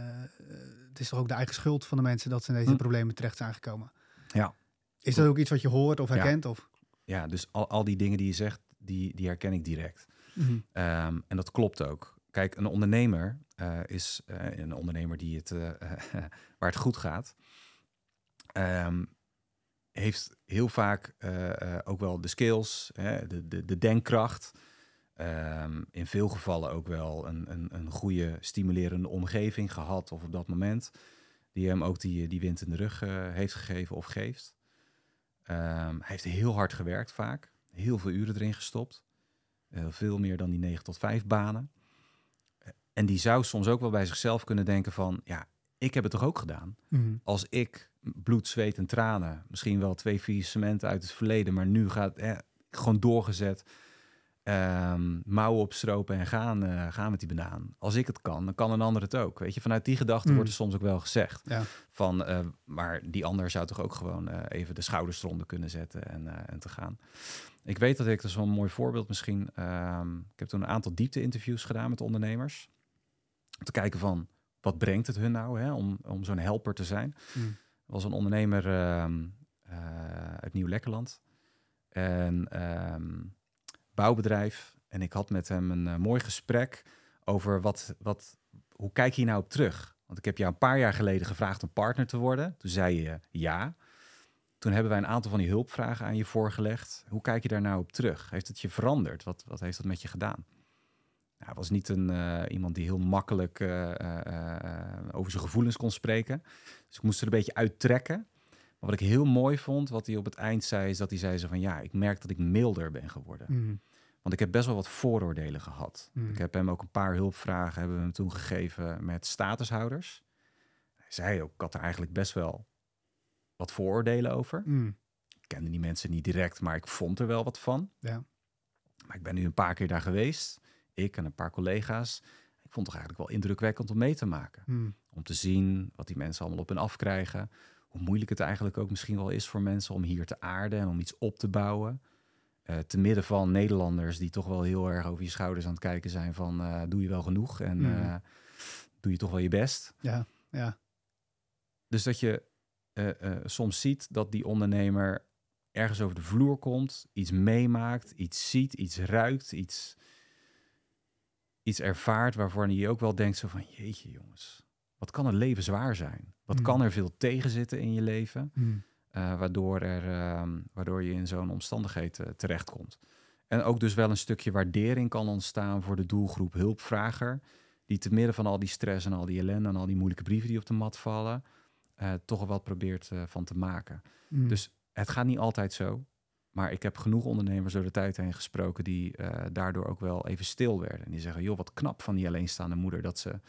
het is toch ook de eigen schuld van de mensen dat ze in deze Hm. problemen terecht zijn gekomen. Ja. Is dat ook iets wat je hoort of herkent? Of? Ja, dus al, al die dingen die je zegt, die, die herken ik direct. Mhm. Ehm, en dat klopt ook. Kijk, een ondernemer eh, is eh, een ondernemer die het, eh, waar het goed gaat. ehm, heeft heel vaak ook wel de skills, hè, de, de, de denkkracht. Ehm, in veel gevallen ook wel een, een, een goede stimulerende omgeving gehad of op dat moment. Die hem ook die, die wind in de rug heeft gegeven of geeft. Ehm, hij heeft heel hard gewerkt vaak. heel veel uren erin gestopt. Veel meer dan die 9 tot 5 banen. En die zou soms ook wel bij zichzelf kunnen denken van... ja, ik heb het toch ook gedaan? Mhm. Als ik bloed, zweet en tranen... misschien wel twee faillissementen uit het verleden... maar nu gaat eh, gewoon doorgezet... ehm, mouwen opstropen en gaan, eh, gaan met die banaan. Als ik het kan, dan kan een ander het ook. Weet je, vanuit die gedachte Mm. wordt er soms ook wel gezegd. Ja. Van, eh, maar die ander zou toch ook gewoon eh, even de schouders eronder kunnen zetten en, en te gaan. Ik weet dat ik, dat is wel een mooi voorbeeld misschien. ehm, ik heb toen een aantal diepte-interviews gedaan met ondernemers. Te kijken van, wat brengt het hun nou hè, om, om zo'n helper te zijn. Er was een ondernemer ehm, eh, uit Nieuw-Lekkerland. En ehm, bouwbedrijf. En ik had met hem een eh, mooi gesprek over wat, wat, hoe kijk je hier nou op terug? Want ik heb jou een paar jaar geleden gevraagd om partner te worden. Toen zei je ja. Toen hebben wij een aantal van die hulpvragen aan je voorgelegd. Hoe kijk je daar nou op terug? Heeft het je veranderd? Wat, wat heeft dat met je gedaan? Hij was niet een, eh, iemand die heel makkelijk eh, eh, over zijn gevoelens kon spreken. Dus ik moest er een beetje uittrekken. Maar wat ik heel mooi vond, wat hij op het eind zei, is dat hij zei zo van ja, ik merk dat ik milder ben geworden. Mhm. Want ik heb best wel wat vooroordelen gehad. Mhm. Ik heb hem ook een paar hulpvragen hebben we hem toen gegeven met statushouders. Hij zei ook, ik had er eigenlijk best wel wat vooroordelen over. Mhm. Ik kende die mensen niet direct, maar ik vond er wel wat van. Ja. Maar ik ben nu een paar keer daar geweest. Ik en een paar collega's. Ik vond het toch eigenlijk wel indrukwekkend om mee te maken. Mhm. Om te zien wat die mensen allemaal op hun afkrijgen. Hoe moeilijk het eigenlijk ook misschien wel is voor mensen om hier te aarden en om iets op te bouwen. Eh, te midden van Nederlanders die toch wel heel erg over je schouders aan het kijken zijn van eh, doe je wel genoeg en Mhm. eh, doe je toch wel je best. Ja. Ja. Dus dat je soms ziet dat die ondernemer ergens over de vloer komt, iets meemaakt, iets ziet, iets ruikt, iets, iets ervaart waarvan hij ook wel denkt zo van jeetje jongens, wat kan het leven zwaar zijn? Wat Mm. kan er veel tegenzitten in je leven, Mhm. eh, waardoor, er, ehm, waardoor je in zo'n omstandigheid eh, terechtkomt. En ook dus wel een stukje waardering kan ontstaan voor de doelgroep hulpvrager, die te midden van al die stress en al die ellende en al die moeilijke brieven die op de mat vallen, eh, toch wel wat probeert eh, van te maken. Mhm. Dus het gaat niet altijd zo. Maar ik heb genoeg ondernemers door de tijd heen gesproken die eh, daardoor ook wel even stil werden. En die zeggen, joh, wat knap van die alleenstaande moeder dat ze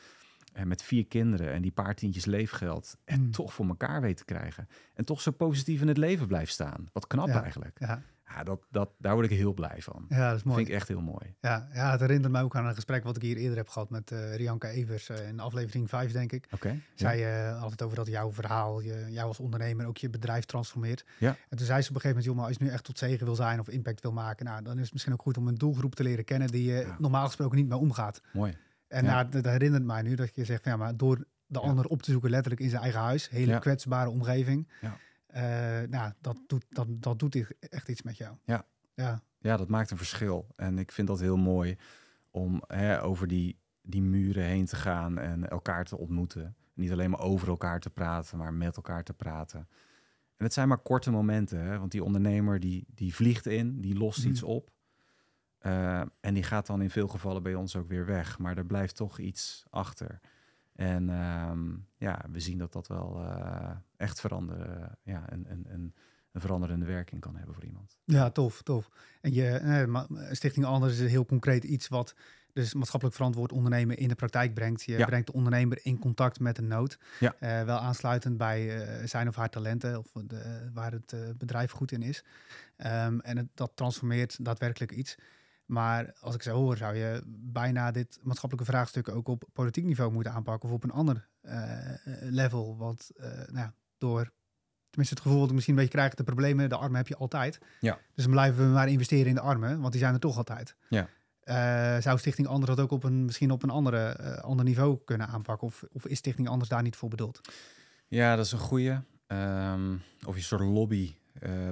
eh, met vier kinderen en die paar tientjes leefgeld het Mm. toch voor elkaar weet te krijgen. En toch zo positief in het leven blijft staan. Wat knap Ja. eigenlijk. ja. Ja, dat, dat, daar word ik heel blij van. ja, dat is mooi. Vind ik echt heel mooi. Ja, ja, het herinnert mij ook aan een gesprek wat ik hier eerder heb gehad met eh Rianka Evers eh, in aflevering 5, denk ik. Oké. ja. Zij eh altijd over dat jouw verhaal, je, jou als ondernemer ook je bedrijf transformeert. Ja. En toen zei ze op een gegeven moment, joh, maar als je nu echt tot zegen wil zijn of impact wil maken, nou, dan is het misschien ook goed om een doelgroep te leren kennen die je Ja. normaal gesproken niet mee omgaat. Mooi. En Ja. nou, dat herinnert mij nu dat je zegt, van, ja, maar door de ander op te zoeken, letterlijk in zijn eigen huis, hele kwetsbare omgeving, Ja. Eh, nou, dat doet, dat, dat doet echt iets met jou. Ja. Ja. Ja, dat maakt een verschil. En ik vind dat heel mooi om hè, over die, die muren heen te gaan en elkaar te ontmoeten. Niet alleen maar over elkaar te praten, maar met elkaar te praten. En het zijn maar korte momenten, hè? want die ondernemer die, die vliegt in, die lost Mhm. iets op. Eh, en die gaat dan in veel gevallen bij ons ook weer weg. Maar er blijft toch iets achter. En ehm, ja, we zien dat dat wel eh, echt veranderen, ja, een, een, een, een veranderende werking kan hebben voor iemand. Ja, tof, tof. En je eh, Stichting Anders is heel concreet iets wat dus maatschappelijk verantwoord ondernemen in de praktijk brengt. Je Ja. brengt de ondernemer in contact met een nood. Ja. Eh, wel aansluitend bij zijn of haar talenten of de, waar het bedrijf goed in is. Ehm, en het, dat transformeert daadwerkelijk iets. Maar als ik zo hoor, zou je bijna dit maatschappelijke vraagstuk ook op politiek niveau moeten aanpakken of op een ander eh, level. Want eh, nou, door tenminste het gevoel dat ik misschien een beetje krijg, de problemen, de armen heb je altijd. Ja. Dus dan blijven we maar investeren in de armen, want die zijn er toch altijd. Ja. Eh, zou Stichting Anders dat ook op een, misschien op een andere, ander niveau kunnen aanpakken? Of, of is Stichting Anders daar niet voor bedoeld? Ja, dat is een goeie. Ehm, of je een soort lobby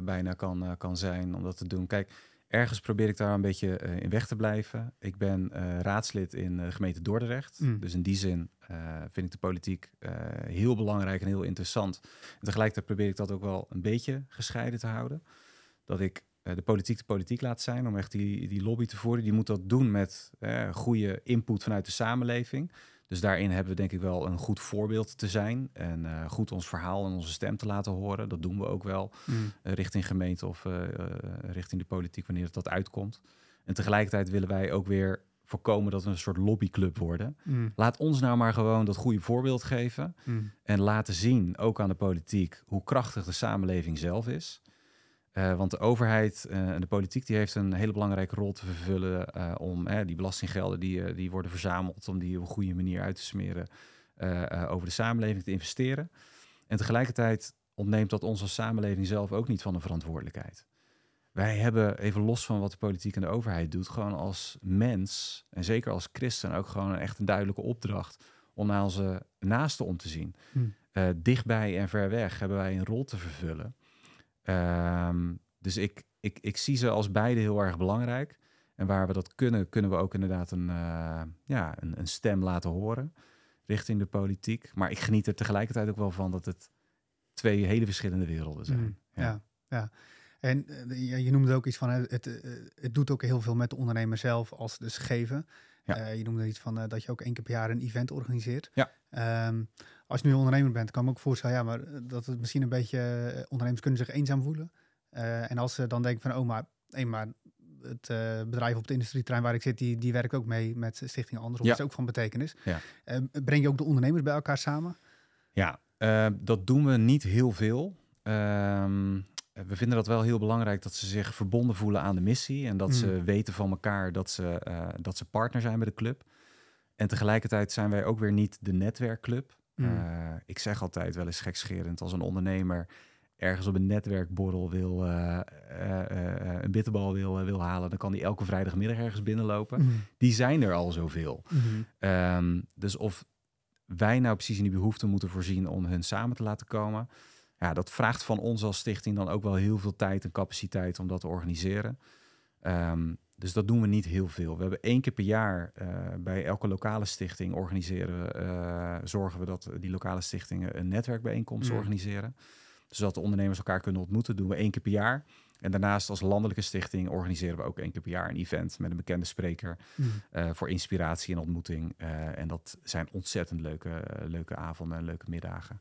bijna kan, kan zijn om dat te doen. Kijk, ergens probeer ik daar een beetje eh, in weg te blijven. Ik ben eh, raadslid in de gemeente Dordrecht. Mm. Dus in die zin eh, vind ik de politiek eh, heel belangrijk en heel interessant. En tegelijkertijd probeer ik dat ook wel een beetje gescheiden te houden. Dat ik eh, de politiek de politiek laat zijn om echt die, die lobby te voeren. Die moet dat doen met eh, goede input vanuit de samenleving. Dus daarin hebben we denk ik wel een goed voorbeeld te zijn. En eh, goed ons verhaal en onze stem te laten horen. Dat doen we ook wel. Mm. eh, richting gemeente of eh, richting de politiek wanneer het dat uitkomt. En tegelijkertijd willen wij ook weer voorkomen dat we een soort lobbyclub worden. Mm. Laat ons nou maar gewoon dat goede voorbeeld geven. Mm. En laten zien, ook aan de politiek, hoe krachtig de samenleving zelf is. Eh, want de overheid eh, en de politiek die heeft een hele belangrijke rol te vervullen eh, om die belastinggelden die, die worden verzameld, om die op een goede manier uit te smeren over de samenleving te investeren. En tegelijkertijd ontneemt dat ons als samenleving zelf ook niet van de verantwoordelijkheid. Wij hebben, even los van wat de politiek en de overheid doet, gewoon als mens, en zeker als christen, ook gewoon een echt een duidelijke opdracht om naar onze naasten om te zien. Hmm. Dichtbij en ver weg hebben wij een rol te vervullen. Ehm, dus ik, ik, ik zie ze als beide heel erg belangrijk. En waar we dat kunnen, kunnen we ook inderdaad een, eh, ja, een, een stem laten horen richting de politiek. Maar ik geniet er tegelijkertijd ook wel van dat het twee hele verschillende werelden zijn. Mm, Ja. ja. ja, En eh, je, noemde ook iets van, het, eh, het doet ook heel veel met de ondernemer zelf als dus geven. Ja. Je noemde iets van dat je ook één keer per jaar een event organiseert. Ja. Ehm, als je nu ondernemer bent, kan ik me ook voorstellen, ja, maar eh, dat het misschien een beetje, eh, ondernemers kunnen zich eenzaam voelen. Eh, en als ze dan denken van, oh maar, hey, maar het bedrijf op de industrieterrein waar ik zit, die, die werkt ook mee met Stichting Anders, of Ja. is ook van betekenis. Ja. Eh, breng je ook de ondernemers bij elkaar samen? Ja, dat doen we niet heel veel. Ehm, we vinden dat wel heel belangrijk dat ze zich verbonden voelen aan de missie. En dat Mm. ze weten van elkaar dat ze, dat ze partner zijn bij de club. En tegelijkertijd zijn wij ook weer niet de netwerkclub. Mm. Eh, ik zeg altijd wel eens gekscherend als een ondernemer ergens op een netwerkborrel wil, eh, eh, een bitterbal wil, wil halen, dan kan die elke vrijdagmiddag ergens binnenlopen. Mhm. Die zijn er al zoveel. Mhm. Ehm, dus of wij nou precies in die behoefte moeten voorzien om hun samen te laten komen. Ja, dat vraagt van ons als stichting dan ook wel heel veel tijd en capaciteit om dat te organiseren. Ehm, dus dat doen we niet heel veel. We hebben één keer per jaar eh, bij elke lokale stichting organiseren, eh, zorgen we dat die lokale stichtingen een netwerkbijeenkomst Mm. organiseren. Zodat de ondernemers elkaar kunnen ontmoeten, doen we één keer per jaar. En daarnaast als landelijke stichting organiseren we ook één keer per jaar een event met een bekende spreker Mhm. eh, voor inspiratie en ontmoeting. En dat zijn ontzettend leuke, leuke avonden en leuke middagen.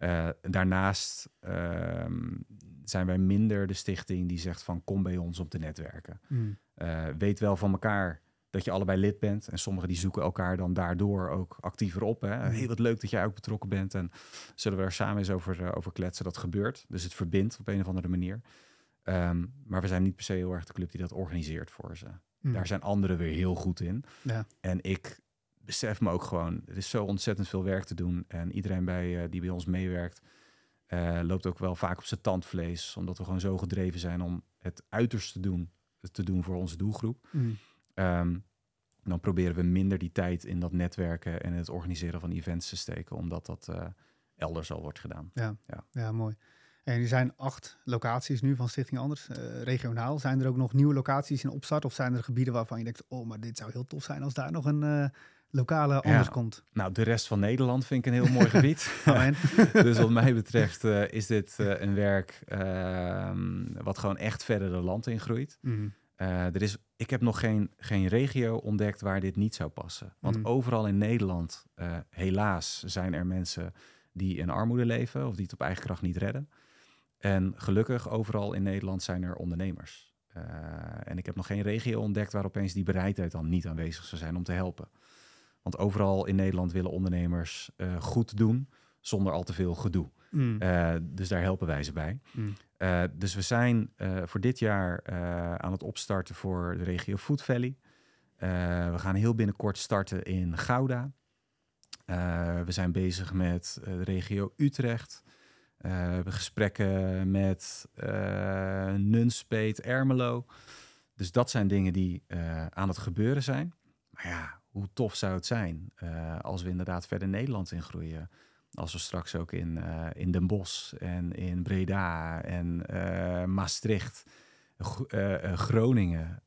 Eh, daarnaast ehm, zijn wij minder de stichting die zegt van kom bij ons om te netwerken. Mhm. Eh, weet wel van elkaar dat je allebei lid bent. En sommigen die zoeken elkaar dan daardoor ook actiever op. Hè? Mhm. Hey, wat leuk dat jij ook betrokken bent. En zullen we er samen eens over, eh, over kletsen. Dat gebeurt. Dus het verbindt op een of andere manier. Ehm, maar we zijn niet per se heel erg de club die dat organiseert voor ze. Mhm. Daar zijn anderen weer heel goed in. Ja. En ik besef me ook gewoon, er is zo ontzettend veel werk te doen. En iedereen bij, eh, die bij ons meewerkt, eh, loopt ook wel vaak op zijn tandvlees. Omdat we gewoon zo gedreven zijn om het uiterste te doen, te doen voor onze doelgroep. Mhm. Ehm, dan proberen we minder die tijd in dat netwerken en het organiseren van events te steken, omdat dat eh, elders al wordt gedaan. Ja, Ja. ja. mooi. En er zijn acht locaties nu van Stichting Anders, regionaal. Zijn er ook nog nieuwe locaties in opstart? Of zijn er gebieden waarvan je denkt, oh, maar dit zou heel tof zijn als daar nog een lokale anders komt? Nou, de rest van Nederland vind ik een heel mooi gebied. Dus wat mij betreft eh, is dit eh, een werk ehm, wat gewoon echt verder de land ingroeit. Mhm. Eh, er is, ik heb nog geen, geen regio ontdekt waar dit niet zou passen. Want Mm. overal in Nederland, helaas, zijn er mensen die in armoede leven of die het op eigen kracht niet redden. En gelukkig, overal in Nederland zijn er ondernemers. En ik heb nog geen regio ontdekt waar opeens die bereidheid dan niet aanwezig zou zijn om te helpen. Want overal in Nederland willen ondernemers eh, goed doen zonder al te veel gedoe. Mhm. Eh, dus daar helpen wij ze bij. Mhm. Eh, dus we zijn voor dit jaar aan het opstarten voor de regio Food Valley. We gaan heel binnenkort starten in Gouda. We zijn bezig met de regio Utrecht. We hebben gesprekken met Nunspeet, Ermelo. Dus dat zijn dingen die aan het gebeuren zijn. Maar ja, hoe tof zou het zijn eh, als we inderdaad verder Nederland ingroeien. Als we straks ook in, eh, in Den Bosch en in Breda en eh, Maastricht, Gro- Groningen,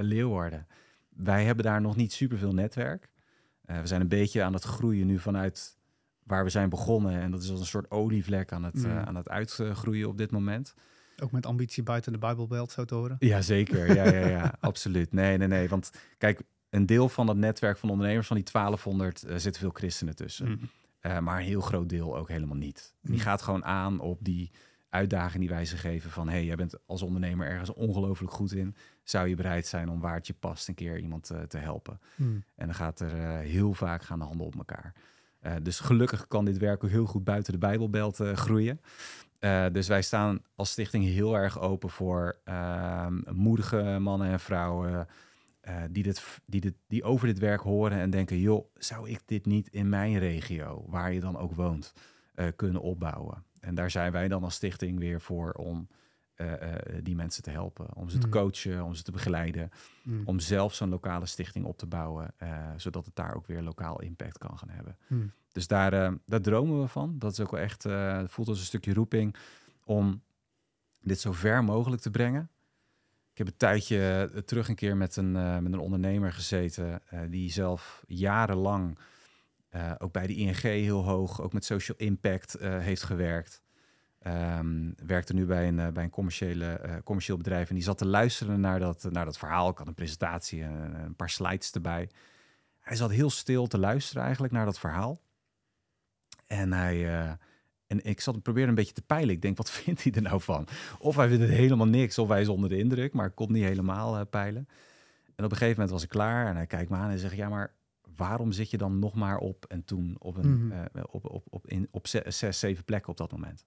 Leeuwarden. Wij hebben daar nog niet superveel netwerk. We zijn een beetje aan het groeien nu vanuit waar we zijn begonnen. En dat is als een soort olievlek aan het, Mm. aan het uitgroeien op dit moment. Ook met ambitie buiten de Bijbelbelt, zo te horen. Ja, zeker. Ja, ja, ja, absoluut. Nee, nee, nee. Want kijk, een deel van dat netwerk van ondernemers, van die 1200, uh, zitten veel christenen tussen. Mm. Uh, maar een heel groot deel ook helemaal niet. Die Mm. gaat gewoon aan op die uitdaging die wij ze geven van... hey, jij bent als ondernemer ergens ongelooflijk goed in. Zou je bereid zijn om waar het je past een keer iemand uh, te helpen? Mm. En dan gaat er heel vaak gaan de handen op elkaar. Dus gelukkig kan dit werk ook heel goed buiten de Bijbelbelt groeien. Uh, dus wij staan als stichting heel erg open voor uh, moedige mannen en vrouwen uh, die, dit, die, dit, die over dit werk horen en denken: joh, zou ik dit niet in mijn regio, waar je dan ook woont, uh, kunnen opbouwen? En daar zijn wij dan als stichting weer voor om uh, die mensen te helpen, om ze mm. te coachen, om ze te begeleiden, mm. om zelf zo'n lokale stichting op te bouwen, zodat het daar ook weer lokaal impact kan gaan hebben. Mm. Dus daar, daar dromen we van. Dat is ook wel echt, voelt als een stukje roeping om dit zo ver mogelijk te brengen. Ik heb een tijdje uh, terug een keer met een, met een ondernemer gezeten die zelf jarenlang ook bij de ING heel hoog, ook met social impact heeft gewerkt. Um, werkte nu bij een, bij een commerciële, commercieel bedrijf en die zat te luisteren naar dat, naar dat verhaal. Ik had een presentatie en een paar slides erbij. Hij zat heel stil te luisteren eigenlijk naar dat verhaal. En hij. En ik zat probeerde een beetje te peilen. Ik denk, wat vindt hij er nou van? Of hij vindt het helemaal niks, of hij is onder de indruk, maar ik kon niet helemaal uh, peilen. En op een gegeven moment was ik klaar en hij kijkt me aan en zegt: Ja, maar waarom zit je dan nog maar op en toen op, een, Mhm. uh, op, op, op, in, op zes, zes, zeven plekken op dat moment?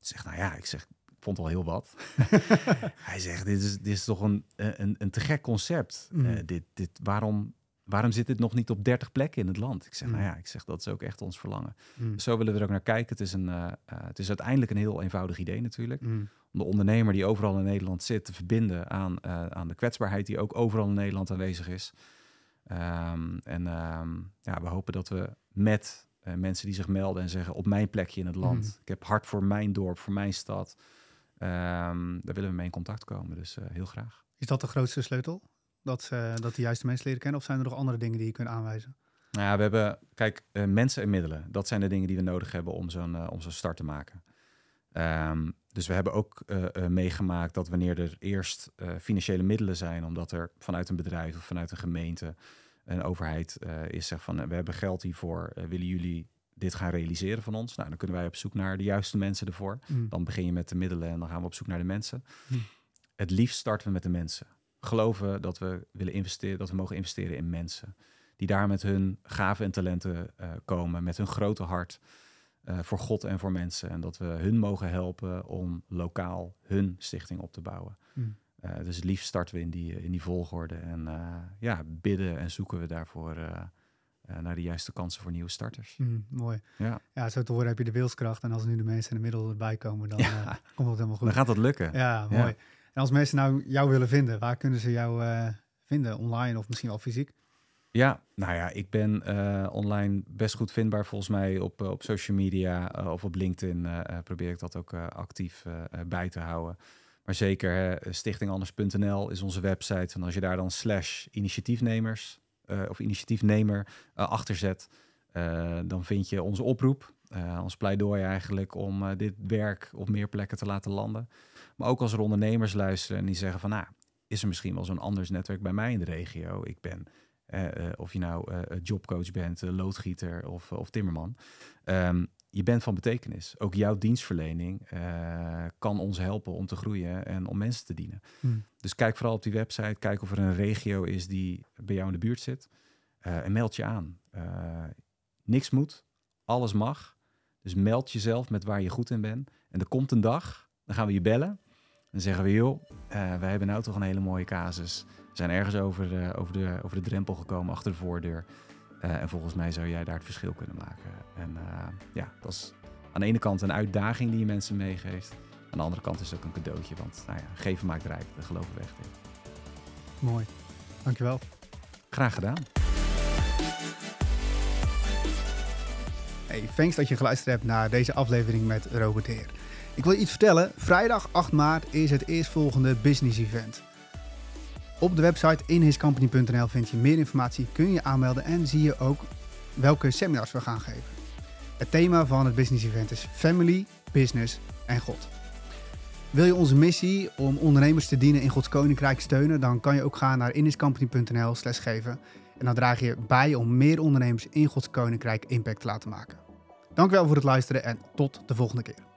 Ik zeg: Nou ja, ik zeg, ik vond al heel wat. hij zegt: Dit is, dit is toch een, een, een te gek concept. Mhm. Uh, dit, dit, waarom, waarom zit dit nog niet op 30 plekken in het land? Ik zeg, Mm. nou ja, ik zeg, dat is ook echt ons verlangen. Mm. Dus zo willen we er ook naar kijken. Het is, een, uh, uh, het is uiteindelijk een heel eenvoudig idee natuurlijk. Mm. Om de ondernemer die overal in Nederland zit te verbinden aan, uh, aan de kwetsbaarheid die ook overal in Nederland aanwezig is. Um, en um, ja, we hopen dat we met mensen die zich melden en zeggen op mijn plekje in het land. Ik heb hart voor mijn dorp, voor mijn stad. Um, daar willen we mee in contact komen. Dus heel graag. Is dat de grootste sleutel? Dat, ze, dat de juiste mensen leren kennen? Of zijn er nog andere dingen die je kunt aanwijzen? Nou ja, we hebben, kijk, uh, mensen en middelen. Dat zijn de dingen die we nodig hebben om zo'n uh, om zo'n start te maken. Um, dus we hebben ook uh, meegemaakt dat wanneer er eerst financiële middelen zijn, omdat er vanuit een bedrijf of vanuit een gemeente, een overheid is, zegt van we hebben geld hiervoor, willen jullie dit gaan realiseren van ons? Nou, dan kunnen wij op zoek naar de juiste mensen ervoor. Mm. Dan begin je met de middelen en dan gaan we op zoek naar de mensen. Mm. Het liefst starten we met de mensen geloven dat we willen investeren, dat we mogen investeren in mensen. Die daar met hun gaven en talenten uh, komen, met hun grote hart uh, voor God en voor mensen. En dat we hun mogen helpen om lokaal hun stichting op te bouwen. Mm. Uh, dus het liefst starten we in die, in die volgorde. En ja, bidden en zoeken we daarvoor naar de juiste kansen voor nieuwe starters. Mm, mooi. Ja. ja, zo te horen heb je de wilskracht. En als nu de mensen en de middelen erbij komen, dan ja. komt het helemaal goed. Dan gaat dat lukken. Ja, mooi. Ja. En als mensen nou jou willen vinden, waar kunnen ze jou uh, vinden? Online of misschien wel fysiek? Ja, nou ja, ik ben uh, online best goed vindbaar volgens mij op, uh, op social media of op LinkedIn. probeer ik dat ook actief bij te houden. Maar zeker stichtinganders.nl is onze website. En als je daar dan slash initiatiefnemers of initiatiefnemer achter zet, dan vind je onze oproep. ons pleidooi eigenlijk om dit werk op meer plekken te laten landen. Maar ook als er ondernemers luisteren en die zeggen van... nou, is er misschien wel zo'n anders netwerk bij mij in de regio? Ik ben, uh, uh, of je nou uh, jobcoach bent, loodgieter of, of timmerman. Um, je bent van betekenis. Ook jouw dienstverlening kan ons helpen om te groeien en om mensen te dienen. Hmm. Dus kijk vooral op die website. Kijk of er een regio is die bij jou in de buurt zit. en meld je aan. niks moet, alles mag. Dus meld jezelf met waar je goed in bent. En er komt een dag, dan gaan we je bellen. Dan zeggen we, joh, uh, wij hebben nou toch een hele mooie casus. We zijn ergens over, uh, over, de, over de drempel gekomen, achter de voordeur. Uh, en volgens mij zou jij daar het verschil kunnen maken. En ja, dat is aan de ene kant een uitdaging die je mensen meegeeft. Aan de andere kant is het ook een cadeautje. Want nou ja, geven maakt rijk, daar geloven we echt in. Mooi, dankjewel. Graag gedaan. Hey, thanks dat je geluisterd hebt naar deze aflevering met Robert Heer. Ik wil je iets vertellen. Vrijdag 8 maart is het eerstvolgende business event. Op de website inhiscompany.nl vind je meer informatie, kun je aanmelden en zie je ook welke seminars we gaan geven. Het thema van het business event is Family, Business en God. Wil je onze missie om ondernemers te dienen in Gods Koninkrijk steunen, dan kan je ook gaan naar inhiscompany.nl slash geven. En dan draag je bij om meer ondernemers in Gods Koninkrijk impact te laten maken. Dankjewel voor het luisteren en tot de volgende keer.